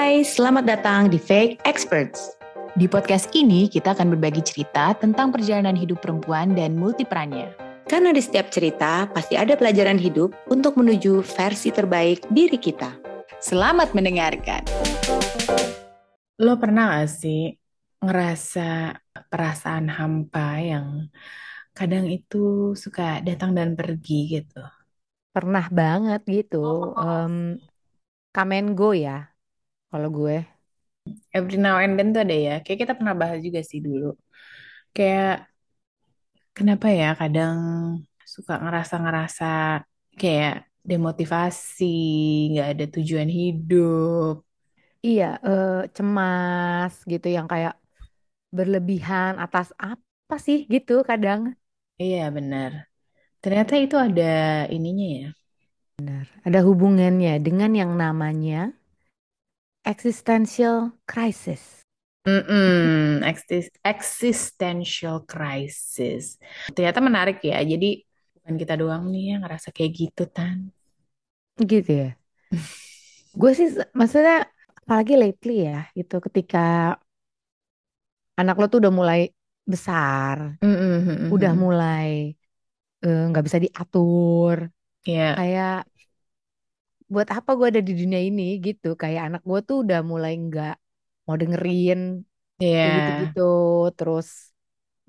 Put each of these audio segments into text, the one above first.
Hai, selamat datang di Fake Experts. Di podcast ini kita akan berbagi cerita tentang perjalanan hidup perempuan dan multiperannya. Karena di setiap cerita pasti ada pelajaran hidup untuk menuju versi terbaik diri kita. Selamat mendengarkan. Lo pernah gak sih ngerasa perasaan hampa yang kadang itu suka datang dan pergi gitu? Pernah banget gitu. Um, come and go ya, kalau gue. Every now and then tuh ada ya. Kayak kita pernah bahas juga sih dulu. Kayak kenapa ya kadang suka ngerasa-ngerasa kayak demotivasi, nggak ada tujuan hidup. Iya, eh, cemas gitu yang kayak berlebihan atas apa sih gitu kadang. Iya benar. Ternyata itu ada ininya ya. Ada hubungannya dengan yang namanya existential crisis. Mm-mm, exis- existential crisis. Ternyata menarik ya. Jadi bukan kita doang nih yang ngerasa kayak gitu, Tan. Gitu ya. gue sih maksudnya apalagi lately ya gitu ketika anak lo tuh udah mulai besar, Mm-mm, udah mulai eh, nggak bisa diatur, Iya, kayak buat apa gue ada di dunia ini? Gitu. Kayak anak gue tuh udah mulai nggak mau dengerin iya, kayak gitu-gitu. Terus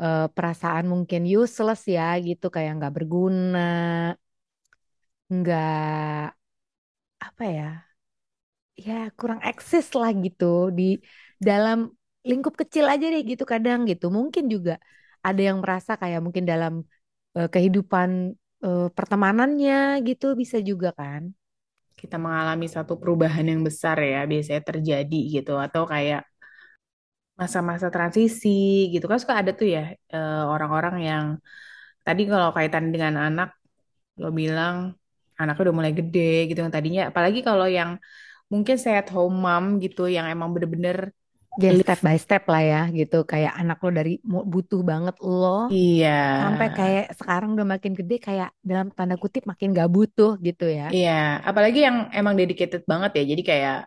eh, perasaan mungkin useless ya gitu. Kayak nggak berguna nggak apa ya ya kurang eksis lah gitu. Di dalam lingkup kecil aja deh gitu kadang gitu. Mungkin juga ada yang merasa kayak mungkin dalam eh, kehidupan eh, pertemanannya gitu bisa juga kan kita mengalami satu perubahan yang besar ya, biasanya terjadi gitu. Atau kayak masa-masa transisi gitu kan suka ada tuh ya eh, orang-orang yang tadi kalau kaitan dengan anak, lo bilang anaknya udah mulai gede gitu yang tadinya, apalagi kalau yang mungkin stay at home mom gitu, yang emang bener-bener live step by step lah ya gitu kayak anak lo dari butuh banget lo Iya, sampai kayak sekarang udah makin gede kayak dalam tanda kutip makin gak butuh gitu ya iya. Apalagi yang emang dedicated banget ya. Jadi kayak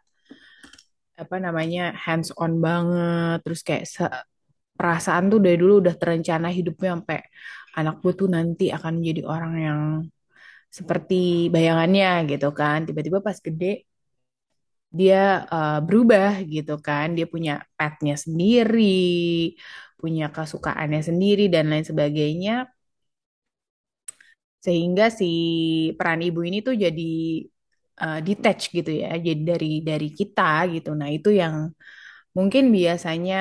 apa namanya hands on banget. Terus kayak perasaan tuh dari dulu udah terencana hidupnya sampai anak gue tuh nanti akan menjadi orang yang seperti bayangannya gitu kan. Tiba-tiba pas gede dia eh, berubah gitu kan. Dia punya petnya sendiri, punya kesukaannya sendiri dan lain sebagainya. sehingga si peran ibu ini tuh jadi uh, detach gitu ya jadi dari dari kita gitu nah itu yang mungkin biasanya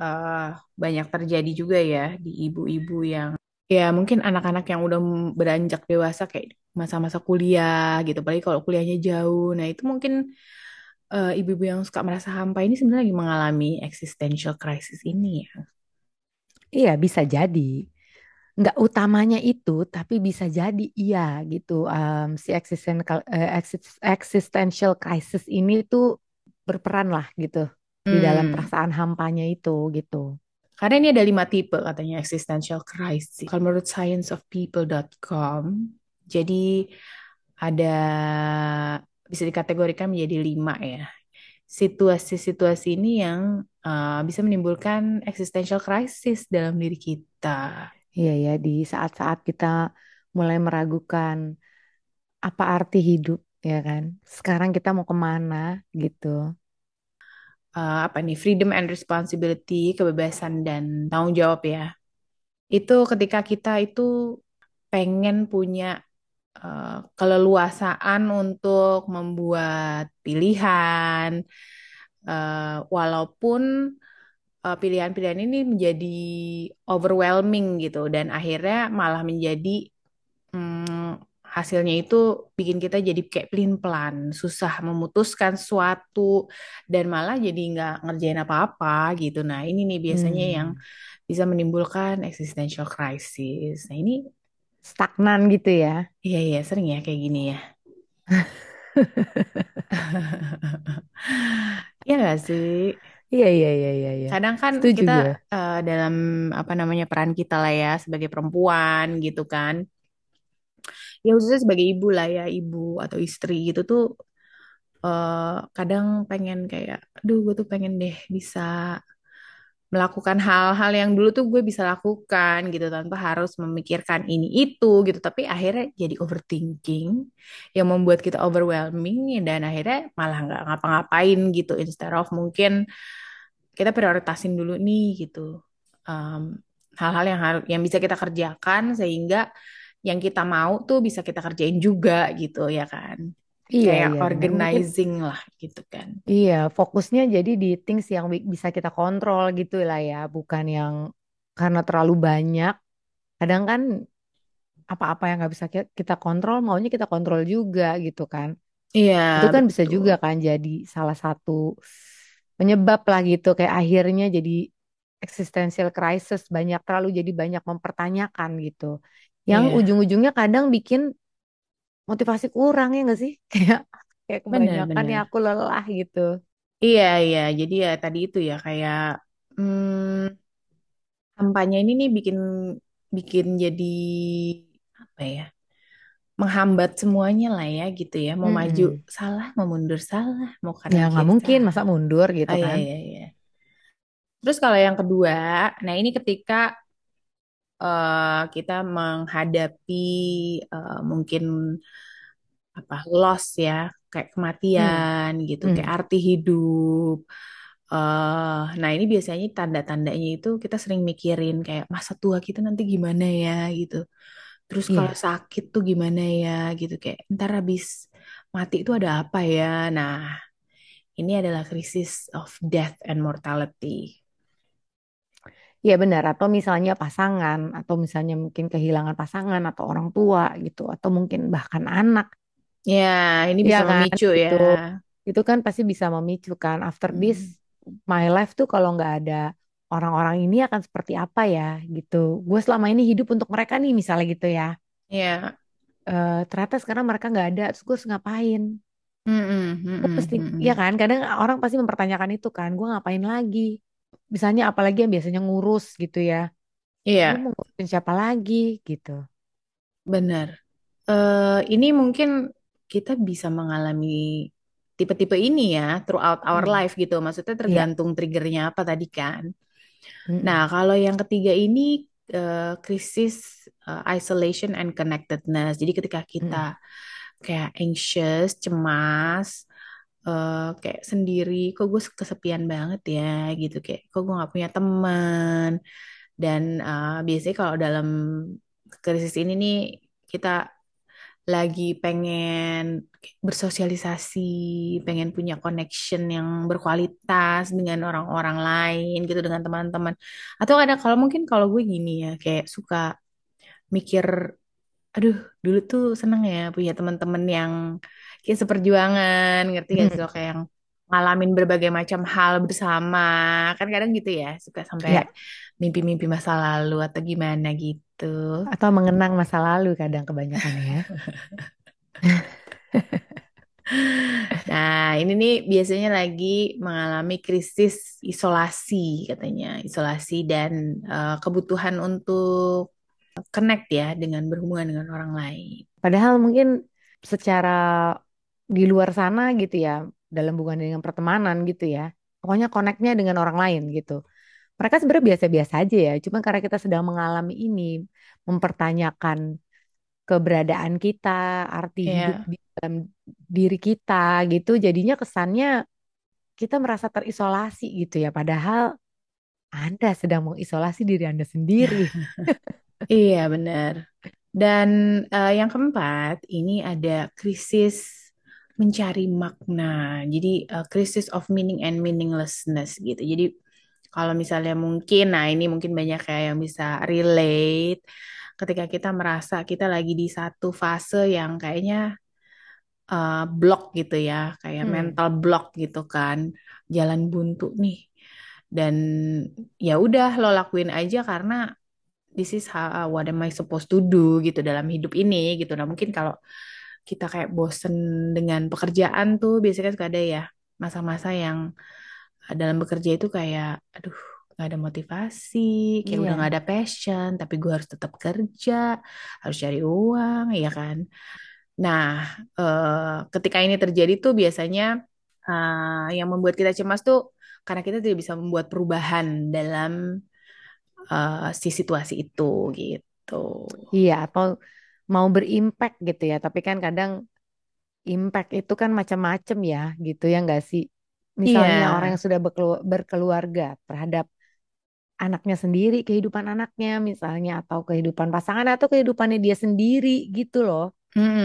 uh, banyak terjadi juga ya di ibu-ibu yang ya mungkin anak-anak yang udah beranjak dewasa kayak masa-masa kuliah gitu apalagi kalau kuliahnya jauh nah itu mungkin uh, ibu-ibu yang suka merasa hampa ini sebenarnya lagi mengalami existential crisis ini ya iya bisa jadi nggak utamanya itu tapi bisa jadi iya gitu Em, si existential exis- existential crisis ini tuh berperan lah gitu di dalam Hmm. perasaan hampanya itu gitu Karena ini ada lima tipe katanya existential crisis. Kalau menurut scienceofpeople.com, jadi ada bisa dikategorikan menjadi lima ya. Situasi-situasi ini yang uh, bisa menimbulkan existential crisis dalam diri kita. iya ya di saat-saat kita mulai meragukan apa arti hidup ya kan sekarang kita mau ke mana gitu Uh, apa nih freedom and responsibility, kebebasan dan tanggung jawab ya. Itu ketika kita itu pengen punya uh, keleluasaan untuk membuat pilihan, uh, walaupun uh, pilihan-pilihan ini menjadi overwhelming gitu, dan akhirnya malah menjadi mm, hasilnya itu bikin kita jadi kayak pelin-pelan, susah memutuskan sesuatu, dan malah jadi nggak ngerjain apa-apa gitu. Nah ini nih biasanya yang Hmm, bisa menimbulkan existential crisis. Nah ini stagnan gitu ya iya iya sering ya kayak gini ya. Iya gak sih? iya iya iya iya iya Kadang kan setuju kita gue eh, dalam apa namanya peran kita lah ya sebagai perempuan gitu kan. Ya khususnya sebagai ibu lah ya, ibu atau istri gitu tuh eh, kadang pengen kayak, aduh gue tuh pengen deh bisa melakukan hal-hal yang dulu tuh gue bisa lakukan gitu tanpa harus memikirkan ini itu gitu. Tapi akhirnya jadi overthinking yang membuat kita overwhelming dan akhirnya malah nggak ngapa-ngapain gitu. Instead of mungkin kita prioritasin dulu nih gitu um, hal-hal yang harus yang bisa kita kerjakan sehingga yang kita mau tuh bisa kita kerjain juga gitu ya kan Iya, kayak iya benar. Mungkin organizing lah gitu kan iya, fokusnya jadi di things yang bi- bisa kita kontrol gitu lah ya, bukan yang karena terlalu banyak. Kadang kan apa-apa yang nggak bisa ki- kita kontrol, maunya kita kontrol juga gitu kan. iya Itu kan bisa betul juga kan jadi salah satu penyebab lah gitu, kayak akhirnya jadi existential crisis, banyak terlalu jadi banyak mempertanyakan gitu. Yang iya ujung-ujungnya kadang bikin motivasi kurang ya nggak sih? Kayak kayak kebanyakan ya aku lelah gitu. Iya, iya. Jadi ya tadi itu ya kayak hmm, kampanye ini nih bikin bikin jadi apa ya? Menghambat semuanya lah ya gitu ya. Mau maju Mm-mm. salah, mau mundur salah, mau Ya kanan nggak mungkin masa mundur gitu Oh iya kan. iya iya. Terus kalau yang kedua, nah ini ketika eh, kita menghadapi eh, mungkin apa loss ya, kayak Hmm. kematian gitu, kayak Hmm. arti hidup. eh nah ini biasanya tanda-tandanya itu kita sering mikirin kayak masa tua kita nanti gimana ya gitu. Terus kalau Iya. sakit tuh gimana ya gitu kayak ntar habis mati itu ada apa ya. Nah, ini adalah krisis of death and mortality. Iya benar atau misalnya pasangan atau misalnya mungkin kehilangan pasangan atau orang tua gitu atau mungkin bahkan anak Ya, ini ya bisa kan memicu ya. gitu itu kan pasti bisa memicu kan after this Hmm. my life tuh kalau nggak ada orang-orang ini akan seperti apa ya gitu gue selama ini hidup untuk mereka nih misalnya gitu ya Ya. Eh ternyata sekarang mereka nggak ada terus gue harus ngapain Hmm, hmm, gue hmm, pasti hmm, ya hmm. kan kadang orang pasti mempertanyakan itu kan gue ngapain lagi misalnya apalagi yang biasanya ngurus gitu ya Iya, mau ngurusin siapa lagi gitu benar. Eh, ini mungkin kita bisa mengalami tipe-tipe ini ya throughout our Hmm. life gitu. Maksudnya Iya. tergantung triggernya apa tadi kan. Mm-mm. Nah, kalau yang ketiga ini eh, krisis eh, isolation and connectedness. Jadi ketika kita Mm-mm. kayak anxious, cemas, eh, kayak sendiri, kok gue kesepian banget ya gitu. Kayak kok gue nggak punya teman. Dan eh, biasanya kalau dalam krisis ini nih kita lagi pengen bersosialisasi, pengen punya connection yang berkualitas dengan orang-orang lain gitu, dengan teman-teman. Atau ada kalau mungkin kalau gue gini ya, kayak suka mikir, aduh dulu tuh seneng ya punya teman-teman yang kayak seperjuangan, ngerti gak sih Mm. lo kayak yang ngalamin berbagai macam hal bersama. Kan kadang gitu ya, suka sampai Ya, mimpi-mimpi masa lalu atau gimana gitu. atau mengenang masa lalu kadang kebanyakan ya. Nah, ini nih biasanya lagi mengalami krisis isolasi katanya, isolasi dan eh, kebutuhan untuk connect ya dengan berhubungan dengan orang lain. Padahal mungkin secara di luar sana gitu ya, dalam hubungan dengan pertemanan gitu ya, pokoknya connectnya dengan orang lain gitu. Mereka sebenarnya biasa-biasa aja ya, cuma karena kita sedang mengalami ini, mempertanyakan keberadaan kita, arti hidup Ya, di dalam diri kita gitu, jadinya kesannya kita merasa terisolasi gitu ya, padahal Anda sedang mengisolasi diri Anda sendiri. iya benar. Dan eh, yang keempat, ini ada krisis mencari makna. Jadi eh, krisis of meaning and meaninglessness gitu. Jadi kalau misalnya mungkin, nah ini mungkin banyak kayak yang bisa relate ketika kita merasa kita lagi di satu fase yang kayaknya eh, block gitu ya, kayak Hmm, mental block gitu kan, jalan buntu nih. Dan ya udah lo lakuin aja karena this is how, what am I supposed to do gitu dalam hidup ini gitu. Nah mungkin kalau kita kayak bosen dengan pekerjaan tuh biasanya kan suka ada ya masa-masa yang eh, dalam bekerja itu kayak aduh nggak ada motivasi kayak udah nggak iya. ada passion tapi gue harus tetap kerja harus cari uang ya kan Nah, eh, ketika ini terjadi tuh biasanya eh, yang membuat kita cemas tuh karena kita tidak bisa membuat perubahan dalam eh, si situasi itu gitu. Iya, atau mau berimpact gitu ya. Tapi kan kadang impact itu kan macam-macam ya gitu ya nggak sih? Misalnya orang yang sudah berkelu- berkeluarga terhadap anaknya sendiri, kehidupan anaknya misalnya, atau kehidupan pasangan atau kehidupannya dia sendiri gitu loh.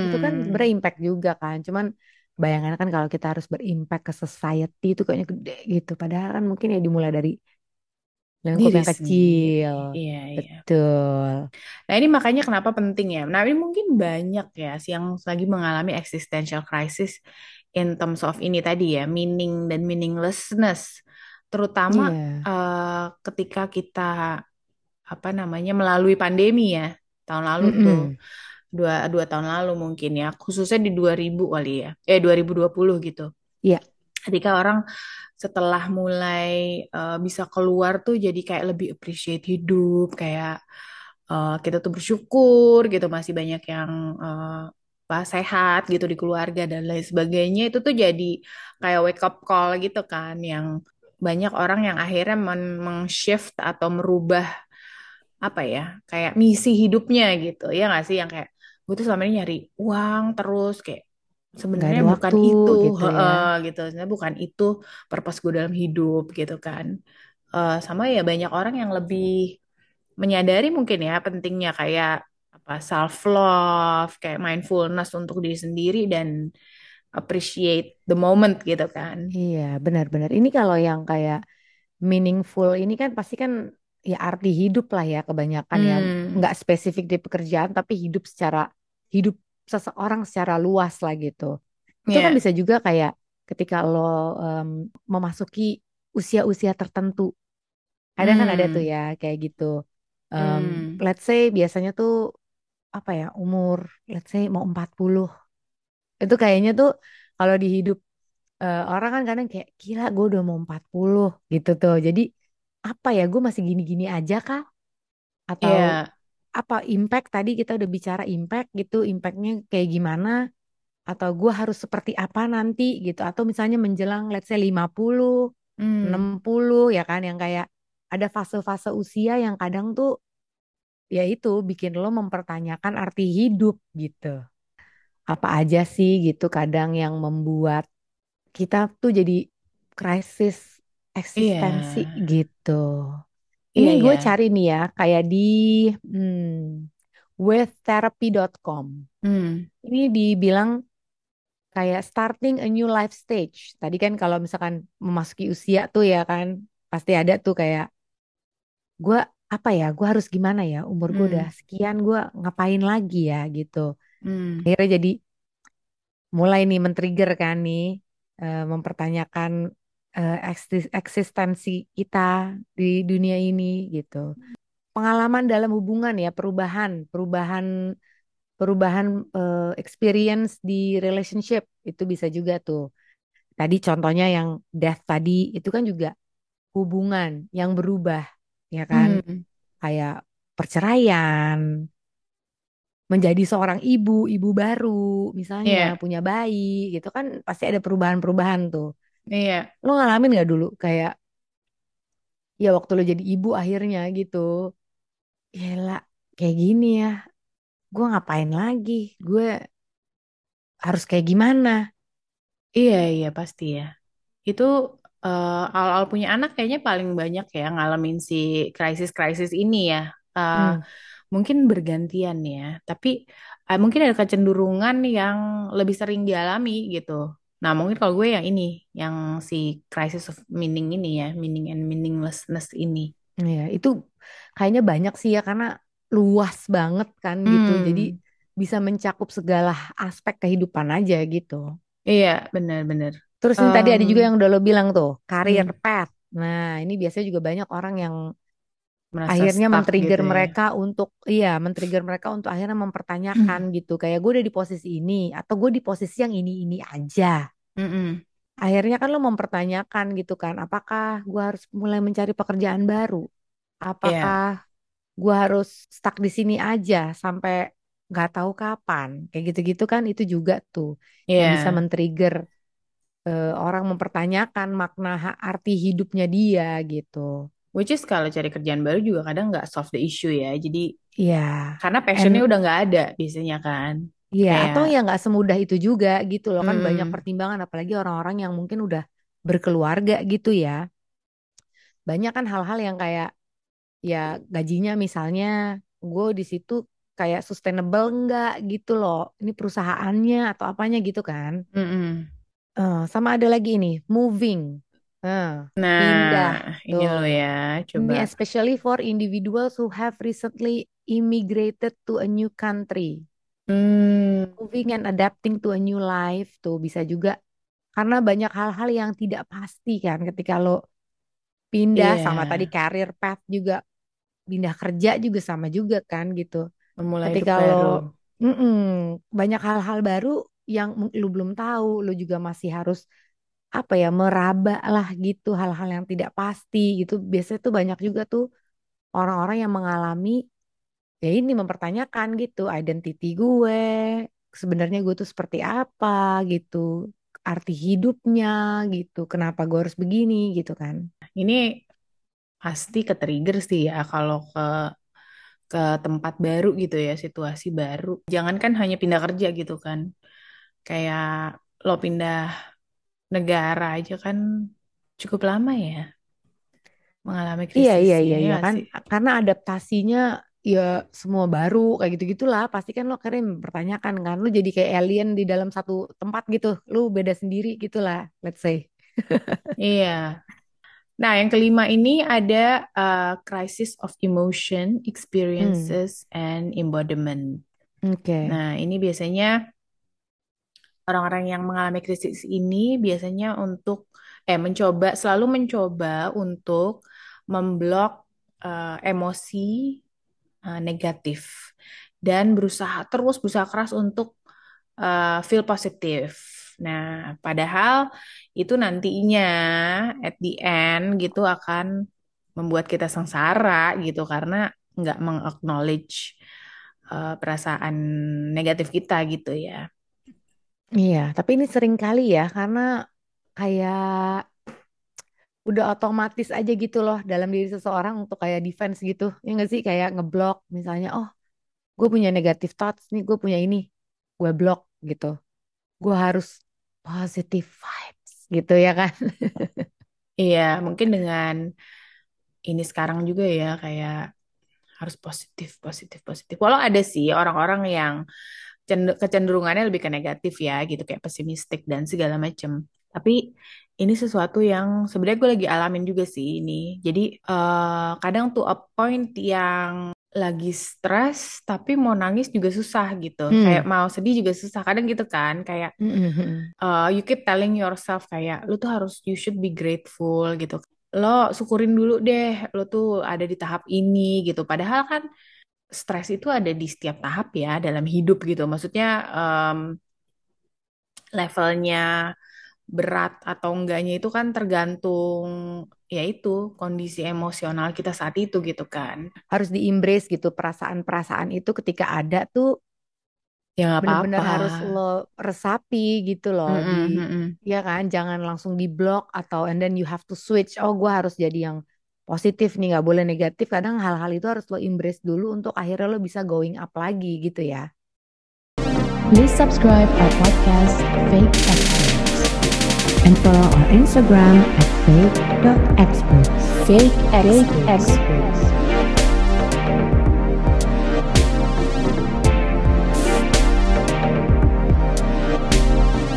Itu kan hmm, berimpact juga kan. Cuman bayangan kan kalau kita harus berimpact ke society itu kayaknya gede gitu. Padahal kan mungkin ya dimulai dari lingkup diri yang kecil. Iya, iya. Betul. Nah, ini makanya kenapa penting ya. Nah, ini mungkin banyak ya sih yang lagi mengalami existential crisis in terms of ini tadi ya, meaning dan meaninglessness. Terutama Iya. eh, ketika kita apa namanya melalui pandemi ya tahun lalu tuh Mm-mm. dua dua tahun lalu mungkin ya khususnya di 2000 kali ya eh 2020 gitu Iya. ketika orang setelah mulai eh, bisa keluar tuh jadi kayak lebih appreciate hidup kayak eh, kita tuh bersyukur gitu masih banyak yang eh, apa, sehat gitu di keluarga dan lain sebagainya. Itu tuh jadi kayak wake up call gitu kan yang banyak orang yang akhirnya men- meng-shift atau merubah apa ya kayak misi hidupnya gitu. Ya nggak sih? Yang kayak gue tuh selama ini nyari uang terus kayak sebenarnya bukan waktu itu gitu ya. heeh, gitu sebenarnya bukan itu purpose gue dalam hidup gitu kan Eh, sama ya banyak orang yang lebih menyadari mungkin ya pentingnya kayak apa self love kayak mindfulness untuk diri sendiri dan appreciate the moment gitu kan Iya, benar-benar. Ini kalau yang kayak meaningful ini kan pasti kan ya arti hidup lah ya kebanyakan ya. hmm Nggak spesifik di pekerjaan tapi hidup secara hidup seseorang secara luas lah gitu. Itu kan ya bisa juga kayak ketika lo em, memasuki usia-usia tertentu. Kadang kan ada tuh hmm ya kayak gitu. Em, hmm let's say biasanya tuh apa ya umur let's say mau 40. Itu kayaknya tuh kalau di hidup eh, orang kan kadang kayak gila gue udah mau 40 gitu tuh. Jadi apa ya gue masih gini-gini aja kah? Atau ya apa impact tadi kita udah bicara impact gitu, impactnya kayak gimana? Atau gue harus seperti apa nanti gitu? Atau misalnya menjelang let's say 50, hmm 60 ya kan yang kayak ada fase-fase usia yang kadang tuh ya itu bikin lo mempertanyakan arti hidup gitu. Apa aja sih gitu kadang yang membuat kita tuh jadi krisis iya eksistensi gitu. Ini iya gue iya cari nih ya, kayak di hmm, withtherapy.com. hmm Ini dibilang kayak starting a new life stage. Tadi kan kalau misalkan memasuki usia tuh ya kan, pasti ada tuh kayak gue apa ya, gue harus gimana ya, umur gue udah hmm sekian, gue ngapain lagi ya gitu. hmm Akhirnya jadi mulai nih men-trigger kan nih eh, mempertanyakan eh, eksis- eksistensi kita di dunia ini gitu. Pengalaman dalam hubungan ya, perubahan, perubahan, perubahan eh, experience di relationship itu bisa juga tuh. Tadi contohnya yang death tadi itu kan juga hubungan yang berubah, ya kan? hmm Kayak perceraian, menjadi seorang ibu, ibu baru, misalnya iya punya bayi, gitu kan pasti ada perubahan-perubahan tuh. Iya. Lo ngalamin gak dulu kayak ya waktu lo jadi ibu akhirnya gitu, ya lah kayak gini ya, gue ngapain lagi, gue harus kayak gimana? iya iya pasti ya. Itu eh, awal-awal punya anak kayaknya paling banyak ya ngalamin si krisis-krisis ini ya. Eh, Hmm, mungkin bergantian ya tapi eh, mungkin ada kecenderungan yang lebih sering dialami gitu nah mungkin kalau gue yang ini yang si crisis of meaning ini ya meaning and meaninglessness ini. Ya itu kayaknya banyak sih ya karena luas banget kan gitu, jadi hmm bisa mencakup segala aspek kehidupan aja gitu. iya benar-benar Terus ini tadi ada juga yang udah lo bilang tuh, career hmm, path. Nah, ini biasanya juga banyak orang yang merasa akhirnya men-trigger gitu ya mereka untuk, iya, men-trigger mereka untuk akhirnya mempertanyakan gitu. Kayak gue udah di posisi ini, atau gue di posisi yang ini-ini aja. Mm-mm. Akhirnya kan lo mempertanyakan gitu kan, apakah gue harus mulai mencari pekerjaan baru? Iya Apakah gue harus stuck di sini aja sampai nggak tahu kapan kayak gitu-gitu kan itu juga tuh yang bisa Iya. men-trigger eh, orang mempertanyakan makna arti hidupnya dia gitu Which is kalau cari kerjaan baru juga kadang nggak solve the issue ya. Jadi Iya karena and passionnya udah nggak ada biasanya kan. Iya, atau Kayak, ya nggak semudah itu juga gitu loh kan banyak mm, pertimbangan apalagi orang-orang yang mungkin udah berkeluarga gitu ya. Banyak kan hal-hal yang kayak ya gajinya misalnya gue di situ kayak sustainable enggak gitu loh. Ini perusahaannya atau apanya gitu kan. mm-mm. Eh, sama ada lagi ini, moving. Eh, pindah Nah, ini tuh. ya, Ini coba. especially for individuals who have recently immigrated to a new country. Hmm, Moving and adapting to a new life tuh bisa juga karena banyak hal-hal yang tidak pasti kan ketika lo pindah sama tadi career path juga pindah kerja juga sama juga kan gitu. memulai hidup Ketika baru. lo mm-mm, banyak hal-hal baru yang lo belum tahu, lo juga masih harus apa ya meraba lah gitu hal-hal yang tidak pasti gitu. Biasanya tuh banyak juga tuh orang-orang yang mengalami ya ini mempertanyakan gitu identity gue sebenarnya gue tuh seperti apa gitu arti hidupnya gitu kenapa gue harus begini gitu kan Ini pasti ke-trigger sih ya kalau ke ke tempat baru gitu ya, situasi baru. Jangankan hanya pindah kerja gitu kan. Kayak lo pindah negara aja kan cukup lama ya mengalami iya iya krisisnya, iya ya iya nggak kan sih? karena adaptasinya ya semua baru kayak gitu gitulah pasti kan lo akhirnya mempertanyakan kan lu jadi kayak alien di dalam satu tempat gitu lu beda sendiri gitulah let's say Iya. Nah, yang kelima ini ada uh, crisis of emotion, hmm experiences, and embodiment. oke Nah, ini biasanya orang-orang yang mengalami krisis ini biasanya untuk eh mencoba selalu mencoba untuk memblok uh, emosi uh, negatif dan berusaha terus berusaha keras untuk uh, feel positif. Nah, padahal itu nantinya at the end gitu akan membuat kita sengsara gitu karena nggak meng-acknowledge uh, perasaan negatif kita gitu ya. Iya tapi ini sering kali ya karena kayak udah otomatis aja gitu loh dalam diri seseorang untuk kayak defense gitu. Ya nggak sih? Kayak ngeblok misalnya oh gue punya negative thoughts nih gue punya ini gue blok gitu. Gue harus positive vibes gitu ya kan? Iya, mungkin dengan ini sekarang juga ya kayak harus positif, positif, positif. Walau ada sih orang-orang yang kecenderungannya lebih ke negatif ya, gitu kayak pesimistik dan segala macam. Tapi ini sesuatu yang sebenarnya gue lagi alamin juga sih ini. Jadi eh, kadang tuh a point yang lagi stres tapi mau nangis juga susah gitu. Kayak hmm mau sedih juga susah. Kadang gitu kan, kayak uh, you keep telling yourself kayak lu tuh harus you should be grateful gitu. Lo syukurin dulu deh, lo tuh ada di tahap ini gitu. Padahal kan stres itu ada di setiap tahap ya dalam hidup gitu. Maksudnya um, levelnya berat atau enggaknya itu kan tergantung ya itu kondisi emosional kita saat itu gitu kan. harus di-embrace gitu perasaan-perasaan itu ketika ada tuh Ya apa-apa. harus lo resapi gitu loh di Mm-mm, mm-mm. ya kan jangan langsung di block atau and then you have to switch oh gue harus jadi yang positif nih nggak boleh negatif kadang hal-hal itu harus lo embrace dulu untuk akhirnya lo bisa going up lagi gitu ya Please subscribe our podcast, Fake Experts, and follow our Instagram at fake.experts. Fake Experts.